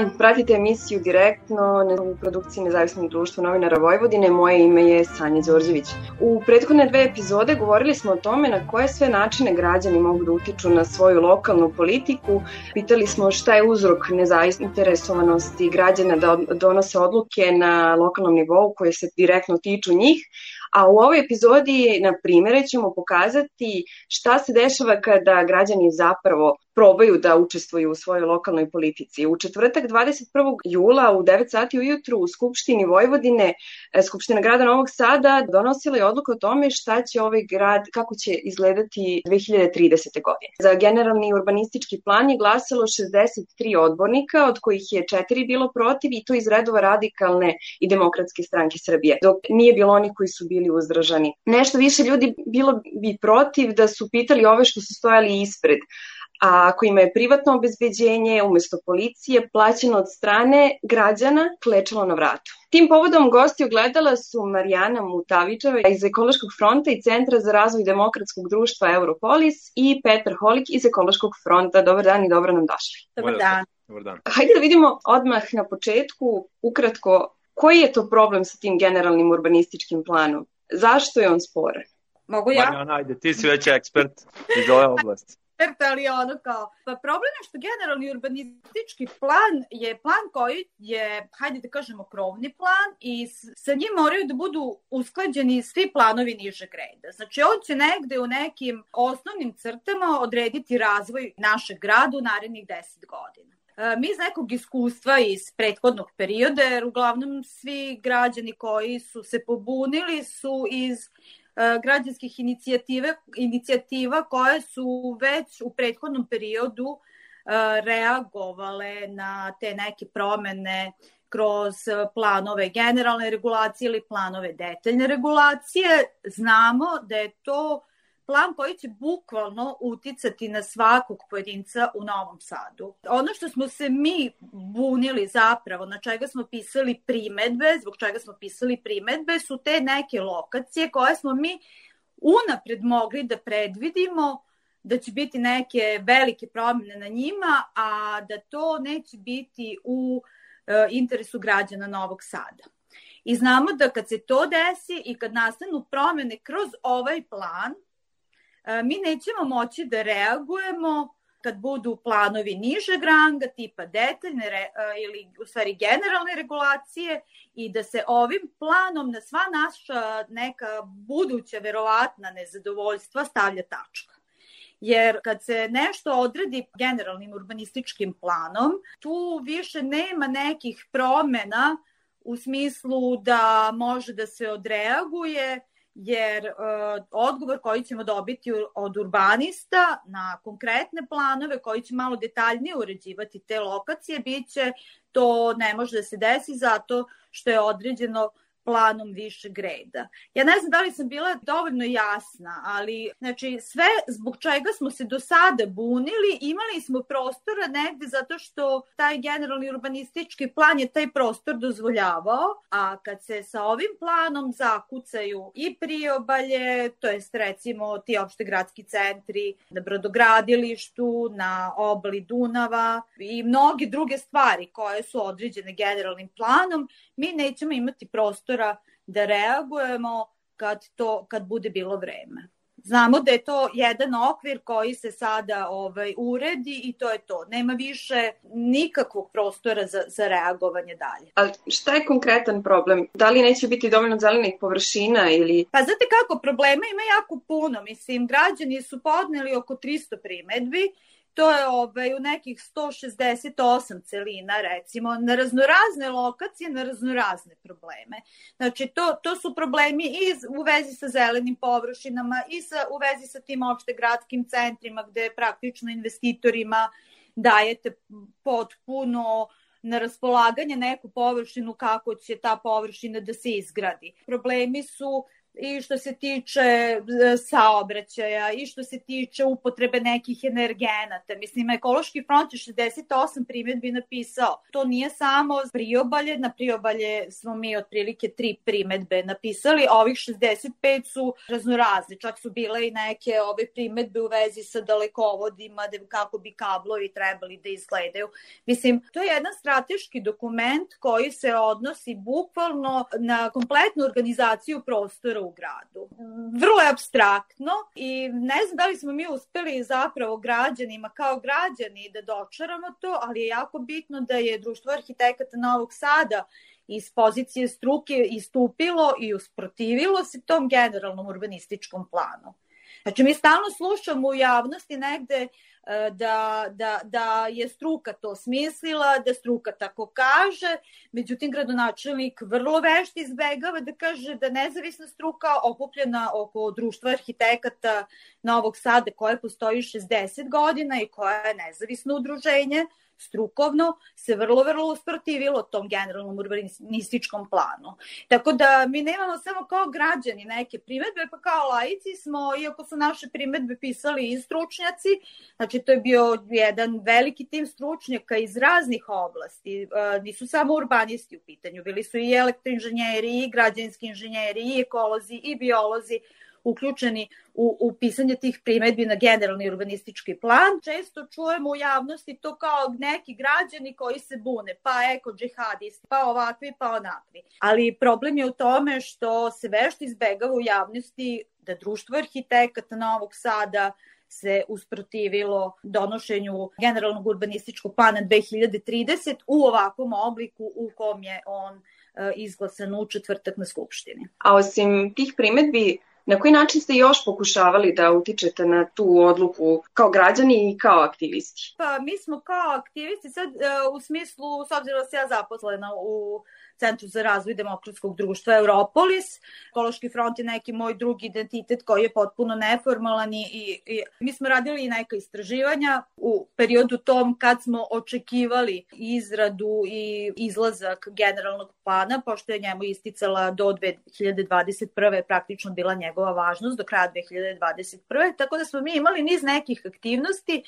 dan, pratite emisiju direktno u produkciji Nezavisnog društva novinara Vojvodine. Moje ime je Sanja Đorđević. U prethodne dve epizode govorili smo o tome na koje sve načine građani mogu da utiču na svoju lokalnu politiku. Pitali smo šta je uzrok nezainteresovanosti građana da donose odluke na lokalnom nivou koje se direktno tiču njih, A u ovoj epizodi na primere ćemo pokazati šta se dešava kada građani zapravo probaju da učestvuju u svojoj lokalnoj politici. U četvrtak 21. jula u 9 sati ujutru u Skupštini Vojvodine, e, Skupština grada Novog Sada donosila je odluku o tome šta će ovaj grad, kako će izgledati 2030. godine. Za generalni urbanistički plan je glasalo 63 odbornika, od kojih je četiri bilo protiv i to iz redova radikalne i demokratske stranke Srbije, dok nije bilo oni koji su bili uzdržani. Nešto više ljudi bilo bi protiv da su pitali ove što su stojali ispred, a kojima je privatno obezbeđenje umesto policije plaćeno od strane građana klečalo na vratu. Tim povodom gosti ogledala su Marijana Mutavičeva iz Ekološkog fronta i Centra za razvoj demokratskog društva Europolis i Petar Holik iz Ekološkog fronta. Dobar dan i dobro nam došli. Dobar dan. Dobar dan. Hajde da vidimo odmah na početku, ukratko, koji je to problem sa tim generalnim urbanističkim planom? Zašto je on sporan? Mogu ja? Marijana, ajde, ti si već ekspert iz ove oblasti ali ono kao, pa problem je što generalni urbanistički plan je plan koji je, hajde da kažemo, krovni plan i sa njim moraju da budu usklađeni svi planovi nižeg reda. Znači, on će negde u nekim osnovnim crtama odrediti razvoj našeg grada u narednih 10 godina. E, mi iz nekog iskustva iz prethodnog perioda, jer uglavnom svi građani koji su se pobunili su iz građanskih inicijative, inicijativa koje su već u prethodnom periodu e, reagovale na te neke promene kroz planove generalne regulacije ili planove detaljne regulacije. Znamo da je to plan koji će bukvalno uticati na svakog pojedinca u Novom Sadu. Ono što smo se mi bunili zapravo, na čega smo pisali primetbe, zbog čega smo pisali primetbe, su te neke lokacije koje smo mi unapred mogli da predvidimo da će biti neke velike promene na njima, a da to neće biti u e, interesu građana Novog Sada. I znamo da kad se to desi i kad nastanu promene kroz ovaj plan, mi nećemo moći da reagujemo kad budu planovi nižeg ranga, tipa detaljne re, e, ili u stvari generalne regulacije i da se ovim planom na sva naša neka buduća verovatna nezadovoljstva stavlja tačka. Jer kad se nešto odredi generalnim urbanističkim planom, tu više nema nekih promena u smislu da može da se odreaguje jer uh, odgovor koji ćemo dobiti od urbanista na konkretne planove koji će malo detaljnije uređivati te lokacije biće to ne može da se desi zato što je određeno planom višeg reda. Ja ne znam da li sam bila dovoljno jasna, ali znači sve zbog čega smo se do sada bunili, imali smo prostora negde zato što taj generalni urbanistički plan je taj prostor dozvoljavao, a kad se sa ovim planom zakucaju i priobalje, to jest recimo ti opšte gradski centri na brodogradilištu, na obali Dunava i mnoge druge stvari koje su određene generalnim planom, mi nećemo imati prostora da reagujemo kad, to, kad bude bilo vreme. Znamo da je to jedan okvir koji se sada ovaj, uredi i to je to. Nema više nikakvog prostora za, za reagovanje dalje. A šta je konkretan problem? Da li neće biti dovoljno zelenih površina ili... Pa znate kako, problema ima jako puno. Mislim, građani su podneli oko 300 primetbi to je ovaj, u nekih 168 celina, recimo, na raznorazne lokacije, na raznorazne probleme. Znači, to, to su problemi i u vezi sa zelenim površinama i sa, u vezi sa tim opšte gradskim centrima gde praktično investitorima dajete potpuno na raspolaganje neku površinu kako će ta površina da se izgradi. Problemi su i što se tiče e, saobraćaja i što se tiče upotrebe nekih energenata. Mislim, ekološki front je 68 primetbi napisao. To nije samo priobalje, na priobalje smo mi otprilike tri primetbe napisali, a ovih 65 su raznorazni. Čak su bile i neke ove primetbe u vezi sa dalekovodima, da kako bi kablovi trebali da izgledaju. Mislim, to je jedan strateški dokument koji se odnosi bukvalno na kompletnu organizaciju prostora u gradu. Vrlo je abstraktno i ne znam da li smo mi uspeli zapravo građanima kao građani da dočaramo to, ali je jako bitno da je Društvo arhitekata Novog Sada iz pozicije struke istupilo i usprotivilo se tom generalnom urbanističkom planu. Znači, mi stalno slušamo u javnosti negde E, da, da, da je struka to smislila, da struka tako kaže, međutim gradonačelnik vrlo vešti izbegava da kaže da nezavisna struka okupljena oko društva arhitekata Novog Sada koje postoji 60 godina i koja je nezavisno udruženje, strukovno se vrlo, vrlo usprotivilo tom generalnom urbanističkom planu. Tako da mi nemamo samo kao građani neke primetbe, pa kao laici smo, iako su naše primetbe pisali i stručnjaci, znači to je bio jedan veliki tim stručnjaka iz raznih oblasti, e, nisu samo urbanisti u pitanju, bili su i elektroinženjeri, i građanski inženjeri, i ekolozi, i biolozi, uključeni u, u pisanje tih primetbi na generalni urbanistički plan. Često čujemo u javnosti to kao neki građani koji se bune, pa eko džihadisti, pa ovakvi, pa onakvi. Ali problem je u tome što se vešto izbegava u javnosti da društvo arhitekata Novog Sada se usprotivilo donošenju generalnog urbanističkog plana 2030 u ovakvom obliku u kom je on e, izglasan u četvrtak na Skupštini. A osim tih primetbi, Na koji način ste još pokušavali da utičete na tu odluku kao građani i kao aktivisti? Pa mi smo kao aktivisti sad e, u smislu, s obzirom da se ja zaposlena u Centru za razvoj demokratskog društva Europolis. Ekološki front je neki moj drugi identitet koji je potpuno neformalan i, i, i mi smo radili i neka istraživanja u periodu tom kad smo očekivali izradu i izlazak generalnog plana, pošto je njemu isticala do 2021. praktično bila njegova važnost do kraja 2021. Tako da smo mi imali niz nekih aktivnosti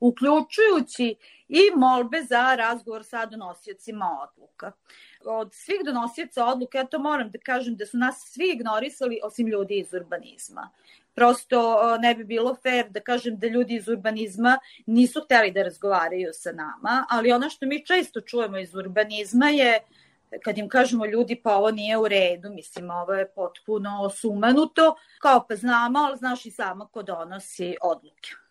uključujući i molbe za razgovor sa donosiocima odluka od svih donosioca odluka, ja to moram da kažem da su nas svi ignorisali osim ljudi iz urbanizma. Prosto ne bi bilo fair da kažem da ljudi iz urbanizma nisu hteli da razgovaraju sa nama, ali ono što mi često čujemo iz urbanizma je kad im kažemo ljudi pa ovo nije u redu, mislim ovo je potpuno sumanuto, kao pa znamo, ali znaš i sama ko donosi odluke.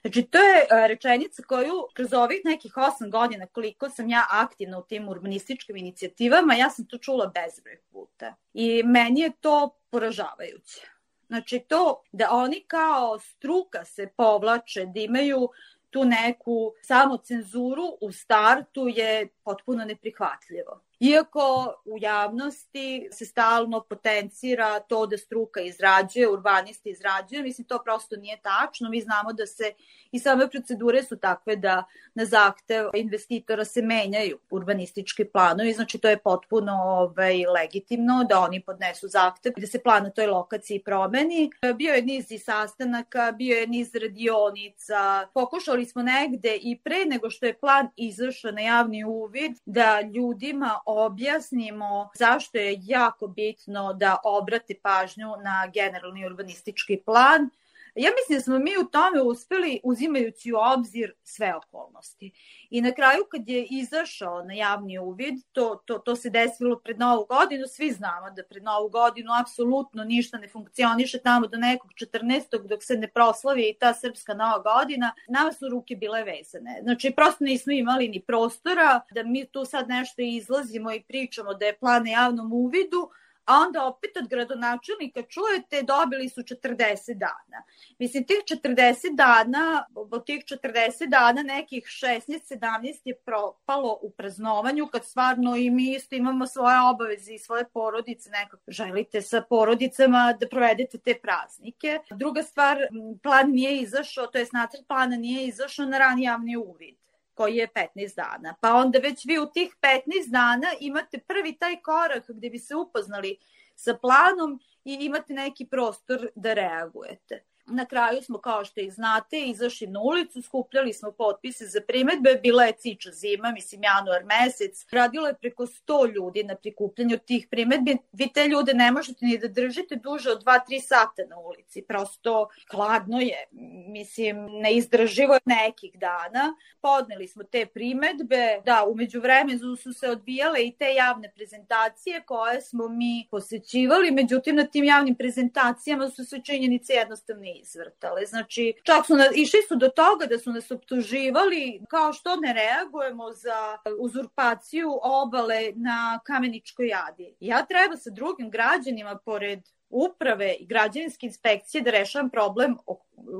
Znači, to je e, rečenica koju kroz ovih nekih osam godina koliko sam ja aktivna u tim urbanističkim inicijativama, ja sam to čula bezbroj puta. I meni je to poražavajuće. Znači to da oni kao struka se povlače, da imaju tu neku samocenzuru u startu je potpuno neprihvatljivo. Iako u javnosti se stalno potencira to da struka izrađuje, urbanisti izrađuje, mislim to prosto nije tačno. Mi znamo da se i same procedure su takve da na zahtev investitora se menjaju urbanistički planovi, znači to je potpuno ovaj, legitimno da oni podnesu zahtev da se plan na toj lokaciji promeni. Bio je niz i sastanaka, bio je niz radionica, pokušali smo negde i pre nego što je plan izašao na javni uvid da ljudima objasnimo zašto je jako bitno da obrate pažnju na generalni urbanistički plan Ja mislim da smo mi u tome uspeli uzimajući u obzir sve okolnosti. I na kraju kad je izašao na javni uvid, to, to, to se desilo pred Novu godinu, svi znamo da pred Novu godinu apsolutno ništa ne funkcioniše tamo do nekog 14. dok se ne proslavi i ta srpska Nova godina, nama su ruke bile vezane. Znači, prosto nismo imali ni prostora da mi tu sad nešto izlazimo i pričamo da je plan na javnom uvidu, a onda opet od gradonačelnika čujete dobili su 40 dana. Mislim, tih 40 dana, od tih 40 dana nekih 16-17 je propalo u praznovanju, kad stvarno i mi isto imamo svoje obaveze i svoje porodice, nekako želite sa porodicama da provedete te praznike. Druga stvar, plan nije izašao, to je nacrt plana nije izašao na rani javni uvid koji je 15 dana. Pa onda već vi u tih 15 dana imate prvi taj korak gde bi se upoznali sa planom i imate neki prostor da reagujete. Na kraju smo, kao što i znate, izašli na ulicu, skupljali smo potpise za primetbe, bila je ciča zima, mislim januar mesec, radilo je preko 100 ljudi na prikupljanju tih primetbi. Vi te ljude ne možete ni da držite duže od 2-3 sata na ulici, prosto hladno je, mislim, neizdrživo je nekih dana. Podneli smo te primetbe, da, umeđu vremenu su se odbijale i te javne prezentacije koje smo mi posećivali, međutim na tim javnim prezentacijama su sve činjenice jednostavne izvrtale. Znači, čak su na, išli su do toga da su nas optuživali kao što ne reagujemo za uzurpaciju obale na Kameničkoj jadi. Ja treba sa drugim građanima, pored uprave i građevinske inspekcije da rešavam problem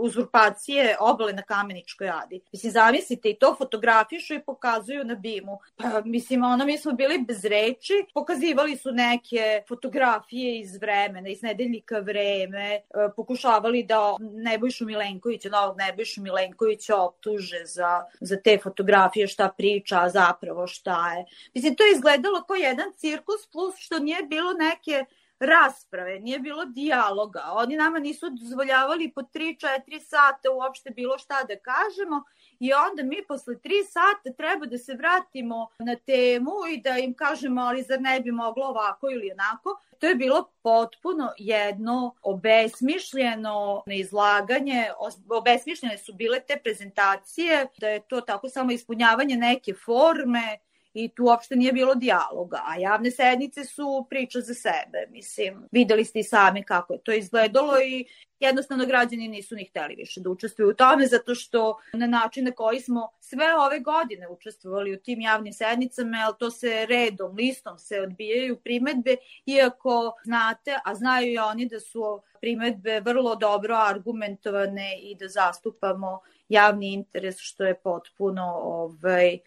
uzurpacije obale na Kameničkoj adi. Mislim, zamislite, i to fotografišu i pokazuju na bimu. Pa, mislim, ono, mi smo bili bez reči, pokazivali su neke fotografije iz vremena, iz nedeljnika vreme, e, pokušavali da Nebojšu Milenkovića, novog Nebojšu Milenkovića optuže za, za te fotografije, šta priča, zapravo šta je. Mislim, to je izgledalo kao jedan cirkus, plus što nije bilo neke rasprave, nije bilo dijaloga. Oni nama nisu dozvoljavali po 3-4 sata uopšte bilo šta da kažemo i onda mi posle 3 sata treba da se vratimo na temu i da im kažemo ali zar ne bi moglo ovako ili onako. To je bilo potpuno jedno obesmišljeno izlaganje, obesmišljene su bile te prezentacije, da je to tako samo ispunjavanje neke forme, i tu uopšte nije bilo dijaloga, a javne sednice su priča za sebe, mislim, videli ste i sami kako je to izgledalo i jednostavno građani nisu ni hteli više da učestvuju u tome, zato što na način na koji smo sve ove godine učestvovali u tim javnim sednicama, ali to se redom, listom se odbijaju primetbe, iako znate, a znaju i oni da su primetbe vrlo dobro argumentovane i da zastupamo javni interes, što je potpuno ovaj,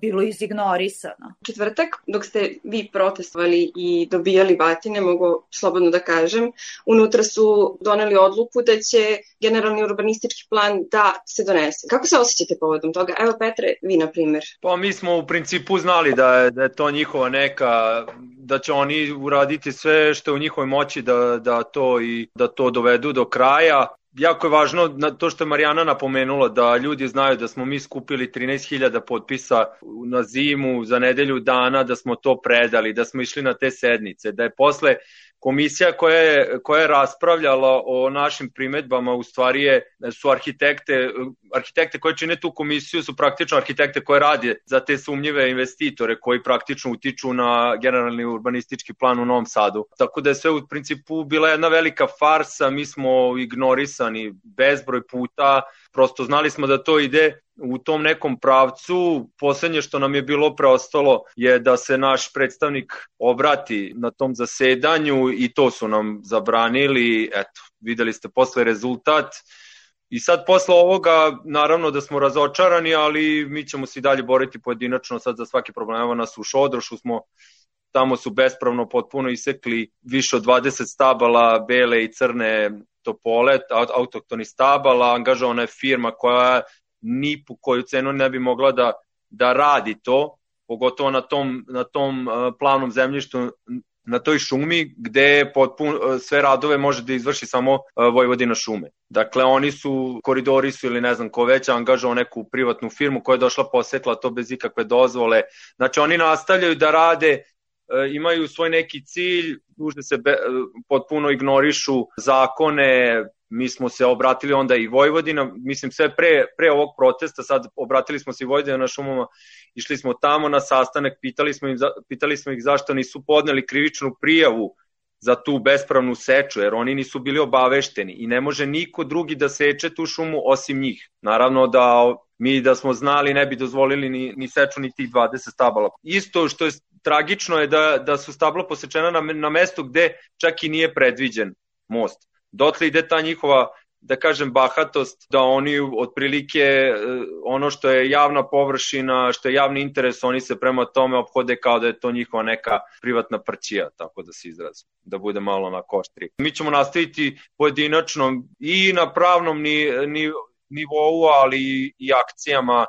bilo izignorisano. Četvrtak, dok ste vi protestovali i dobijali batine, mogu slobodno da kažem, unutra su doneli odluku da će generalni urbanistički plan da se donese. Kako se osjećate povodom toga? Evo Petre, vi na primjer. Pa mi smo u principu znali da je, da je to njihova neka da će oni uraditi sve što je u njihovoj moći da, da to i da to dovedu do kraja jako je važno na to što je Marijana napomenula da ljudi znaju da smo mi skupili 13.000 potpisa na zimu za nedelju dana, da smo to predali, da smo išli na te sednice, da je posle komisija koja je, koja je raspravljala o našim primetbama u stvari je, su arhitekte, arhitekte koje čine tu komisiju su praktično arhitekte koje rade za te sumnjive investitore koji praktično utiču na generalni urbanistički plan u Novom Sadu. Tako da je sve u principu bila jedna velika farsa, mi smo ignorisani bezbroj puta, prosto znali smo da to ide u tom nekom pravcu. Poslednje što nam je bilo preostalo je da se naš predstavnik obrati na tom zasedanju i to su nam zabranili. Eto, videli ste posle rezultat. I sad posle ovoga, naravno da smo razočarani, ali mi ćemo se i dalje boriti pojedinačno sad za svaki problem. Evo nas u Šodrošu smo tamo su bespravno potpuno isekli više od 20 stabala bele i crne topole, autoktoni stabala, angažovana je firma koja ni po koju cenu ne bi mogla da, da radi to, pogotovo na tom, na tom plavnom zemljištu na toj šumi gde potpun, sve radove može da izvrši samo Vojvodina šume. Dakle, oni su, koridori su ili ne znam ko već, angažao neku privatnu firmu koja je došla posetla to bez ikakve dozvole. Znači, oni nastavljaju da rade imaju svoj neki cilj, duže se be, potpuno ignorišu zakone, mi smo se obratili onda i Vojvodina, mislim sve pre, pre ovog protesta, sad obratili smo se i Vojvodina na šumama, išli smo tamo na sastanak, pitali smo, im, pitali smo ih zašto nisu podneli krivičnu prijavu za tu bespravnu seču, jer oni nisu bili obavešteni i ne može niko drugi da seče tu šumu osim njih. Naravno da mi da smo znali ne bi dozvolili ni, ni seču ni tih 20 stabala. Isto što je tragično je da, da su stabla posečena na, na mestu gde čak i nije predviđen most dotle ide ta njihova da kažem bahatost da oni otprilike e, ono što je javna površina, što je javni interes, oni se prema tome obhode kao da je to njihova neka privatna prćija, tako da se izrazim, da bude malo na koštri. Mi ćemo nastaviti pojedinačno i na pravnom ni, ni, nivou, ali i akcijama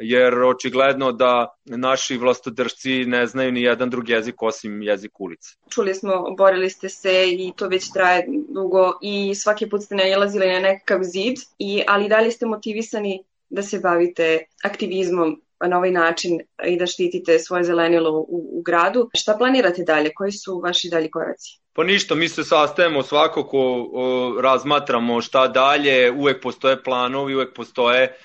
jer očigledno da naši vlastodržci ne znaju ni jedan drugi jezik osim jezik ulice. Čuli smo, borili ste se i to već traje dugo i svaki put ste nailazili na nekakav zid, i, ali da li ste motivisani da se bavite aktivizmom na ovaj način i da štitite svoje zelenilo u, u gradu. Šta planirate dalje? Koji su vaši dalji koraci? Pa ništa, mi se sastajemo svakako, o, razmatramo šta dalje, uvek postoje planovi, uvek postoje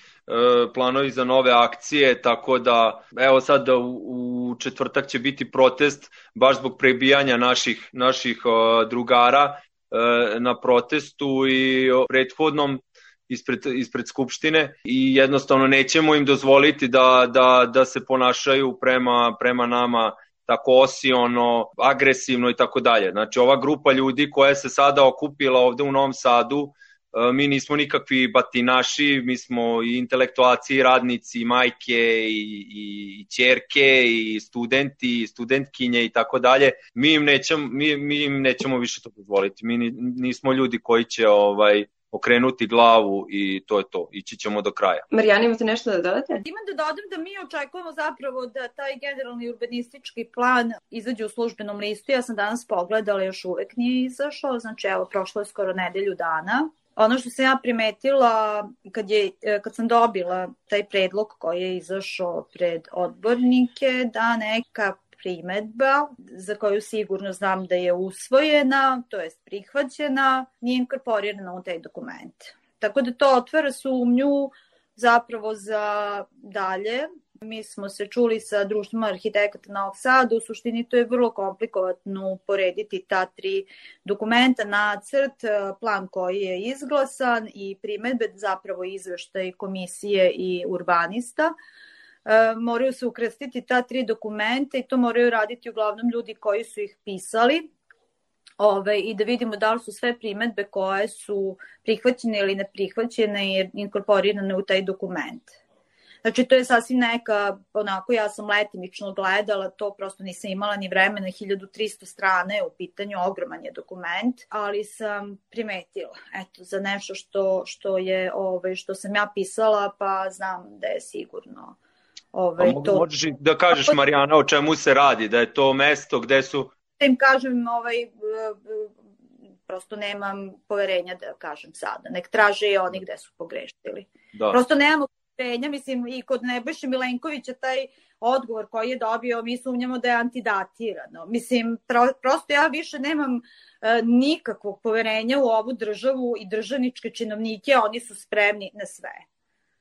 planovi za nove akcije, tako da evo sad u, u četvrtak će biti protest baš zbog prebijanja naših, naših o, drugara e, na protestu i prethodnom ispred, ispred Skupštine i jednostavno nećemo im dozvoliti da, da, da se ponašaju prema, prema nama tako osiono, agresivno i tako dalje. Znači ova grupa ljudi koja se sada okupila ovde u Novom Sadu, e, mi nismo nikakvi batinaši, mi smo i intelektualci, i radnici, i majke, i, i, i čerke, i studenti, i studentkinje i tako dalje. Mi im nećemo, mi, mi im nećemo više to dozvoliti. Mi nismo ljudi koji će ovaj okrenuti glavu i to je to. Ići ćemo do kraja. Marijana, imate nešto da dodate? Imam da dodam da mi očekujemo zapravo da taj generalni urbanistički plan izađe u službenom listu. Ja sam danas pogledala, još uvek nije izašao, znači evo, prošlo je skoro nedelju dana. Ono što sam ja primetila kad, je, kad sam dobila taj predlog koji je izašao pred odbornike, da neka primetba za koju sigurno znam da je usvojena, to jest prihvaćena, nije inkorporirana u taj dokument. Tako da to otvara sumnju zapravo za dalje. Mi smo se čuli sa društvom arhitekata Novog Sada, u suštini to je vrlo komplikovano uporediti ta tri dokumenta, nacrt, plan koji je izglasan i primetbe, zapravo izveštaj komisije i urbanista. E, moraju se ukrstiti ta tri dokumenta i to moraju raditi uglavnom ljudi koji su ih pisali ove, i da vidimo da li su sve primetbe koje su prihvaćene ili neprihvaćene inkorporirane u taj dokument. Znači, to je sasvim neka, onako, ja sam letimično gledala, to prosto nisam imala ni vremena, 1300 strane u pitanju, ogroman je dokument, ali sam primetila, eto, za nešto što, što je, ovaj, što sam ja pisala, pa znam da je sigurno Ovaj, to... Možeš da kažeš, Marijana, o čemu se radi, da je to mesto gde su... Da im kažem, ovaj, prosto nemam poverenja da kažem sada. Nek traže i oni gde su pogrešili. Da. Prosto nemamo poverenja, mislim, i kod Nebojše Milenkovića taj odgovor koji je dobio, mi sumnjamo da je antidatirano. Mislim, pro, prosto ja više nemam e, nikakvog poverenja u ovu državu i državničke činovnike, oni su spremni na sve.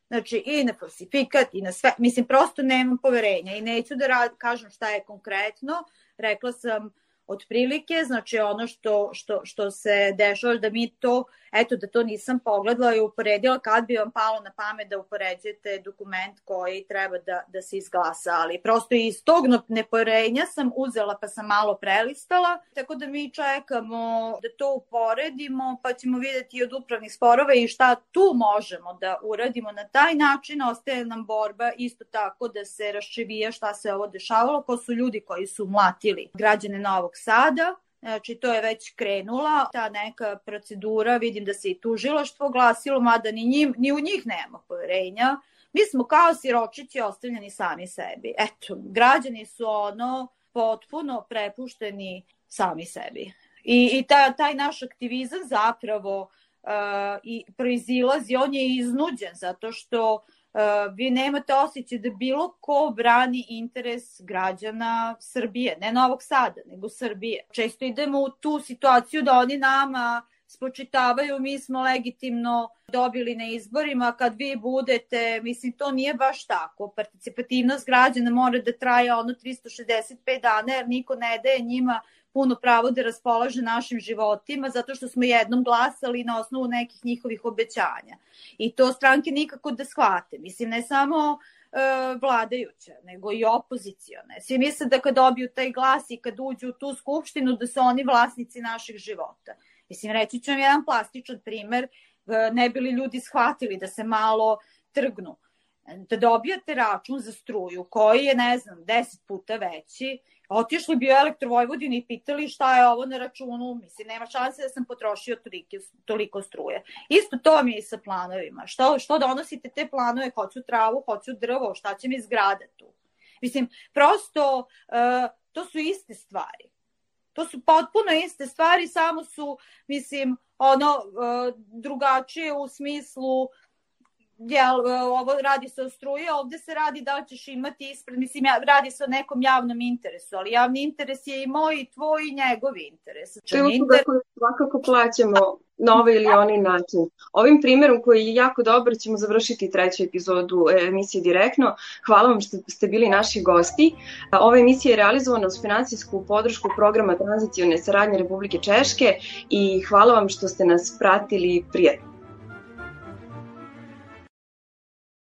Znači, i na falsifikat, i na sve. Mislim, prosto nemam poverenja i neću da rad, kažem šta je konkretno. Rekla sam otprilike, znači ono što, što, što se dešava da mi to, eto da to nisam pogledala i uporedila kad bi vam palo na pamet da upoređujete dokument koji treba da, da se izglasa, ali prosto iz tog neporenja sam uzela pa sam malo prelistala, tako da mi čekamo da to uporedimo pa ćemo videti od upravnih sporova i šta tu možemo da uradimo na taj način, ostaje nam borba isto tako da se raščevija šta se ovo dešavalo, ko su ljudi koji su mlatili građane Novog Sada, Znači, to je već krenula, ta neka procedura, vidim da se i tužilaštvo glasilo, mada ni, njim, ni u njih nema poverenja. Mi smo kao siročići ostavljeni sami sebi. Eto, građani su ono potpuno prepušteni sami sebi. I, i ta, taj naš aktivizam zapravo uh, i proizilazi, on je iznuđen zato što vi nemate osjećaj da bilo ko brani interes građana Srbije, ne Novog Sada, nego Srbije. Često idemo u tu situaciju da oni nama spočitavaju mi smo legitimno dobili na izborima, kad vi budete, mislim, to nije baš tako. Participativnost građana mora da traje ono 365 dana, jer niko ne daje njima puno pravo da raspolaže našim životima zato što smo jednom glasali na osnovu nekih njihovih obećanja. I to stranke nikako da shvate. Mislim, ne samo e, vladajuća, nego i opozicione. Svi misle da kad dobiju taj glas i kad uđu u tu skupštinu da su oni vlasnici naših života. Mislim, reći ću vam jedan plastičan primer, e, ne bili ljudi shvatili da se malo trgnu. Da dobijate račun za struju koji je, ne znam, deset puta veći, otišli bi u Elektrovojvodini i pitali šta je ovo na računu, mislim, nema šanse da sam potrošio toliko, toliko struje. Isto to mi je i sa planovima. Što, što donosite te planove, hoću travu, hoću drvo, šta će mi zgrada tu? Mislim, prosto, uh, to su iste stvari. To su potpuno iste stvari, samo su, mislim, ono, uh, drugačije u smislu jel, ovo radi se o struji, ovde se radi da li ćeš imati ispred, mislim, radi se o nekom javnom interesu, ali javni interes je i moj, i tvoj, i njegov interes. To je usluga inter... koju svakako plaćamo na ovaj ili onaj način. Ovim primjerom koji je jako dobar ćemo završiti treću epizodu emisije direktno. Hvala vam što ste bili naši gosti. Ova emisija je realizovana uz financijsku podršku programa tranzicijone saradnje Republike Češke i hvala vam što ste nas pratili prijatno.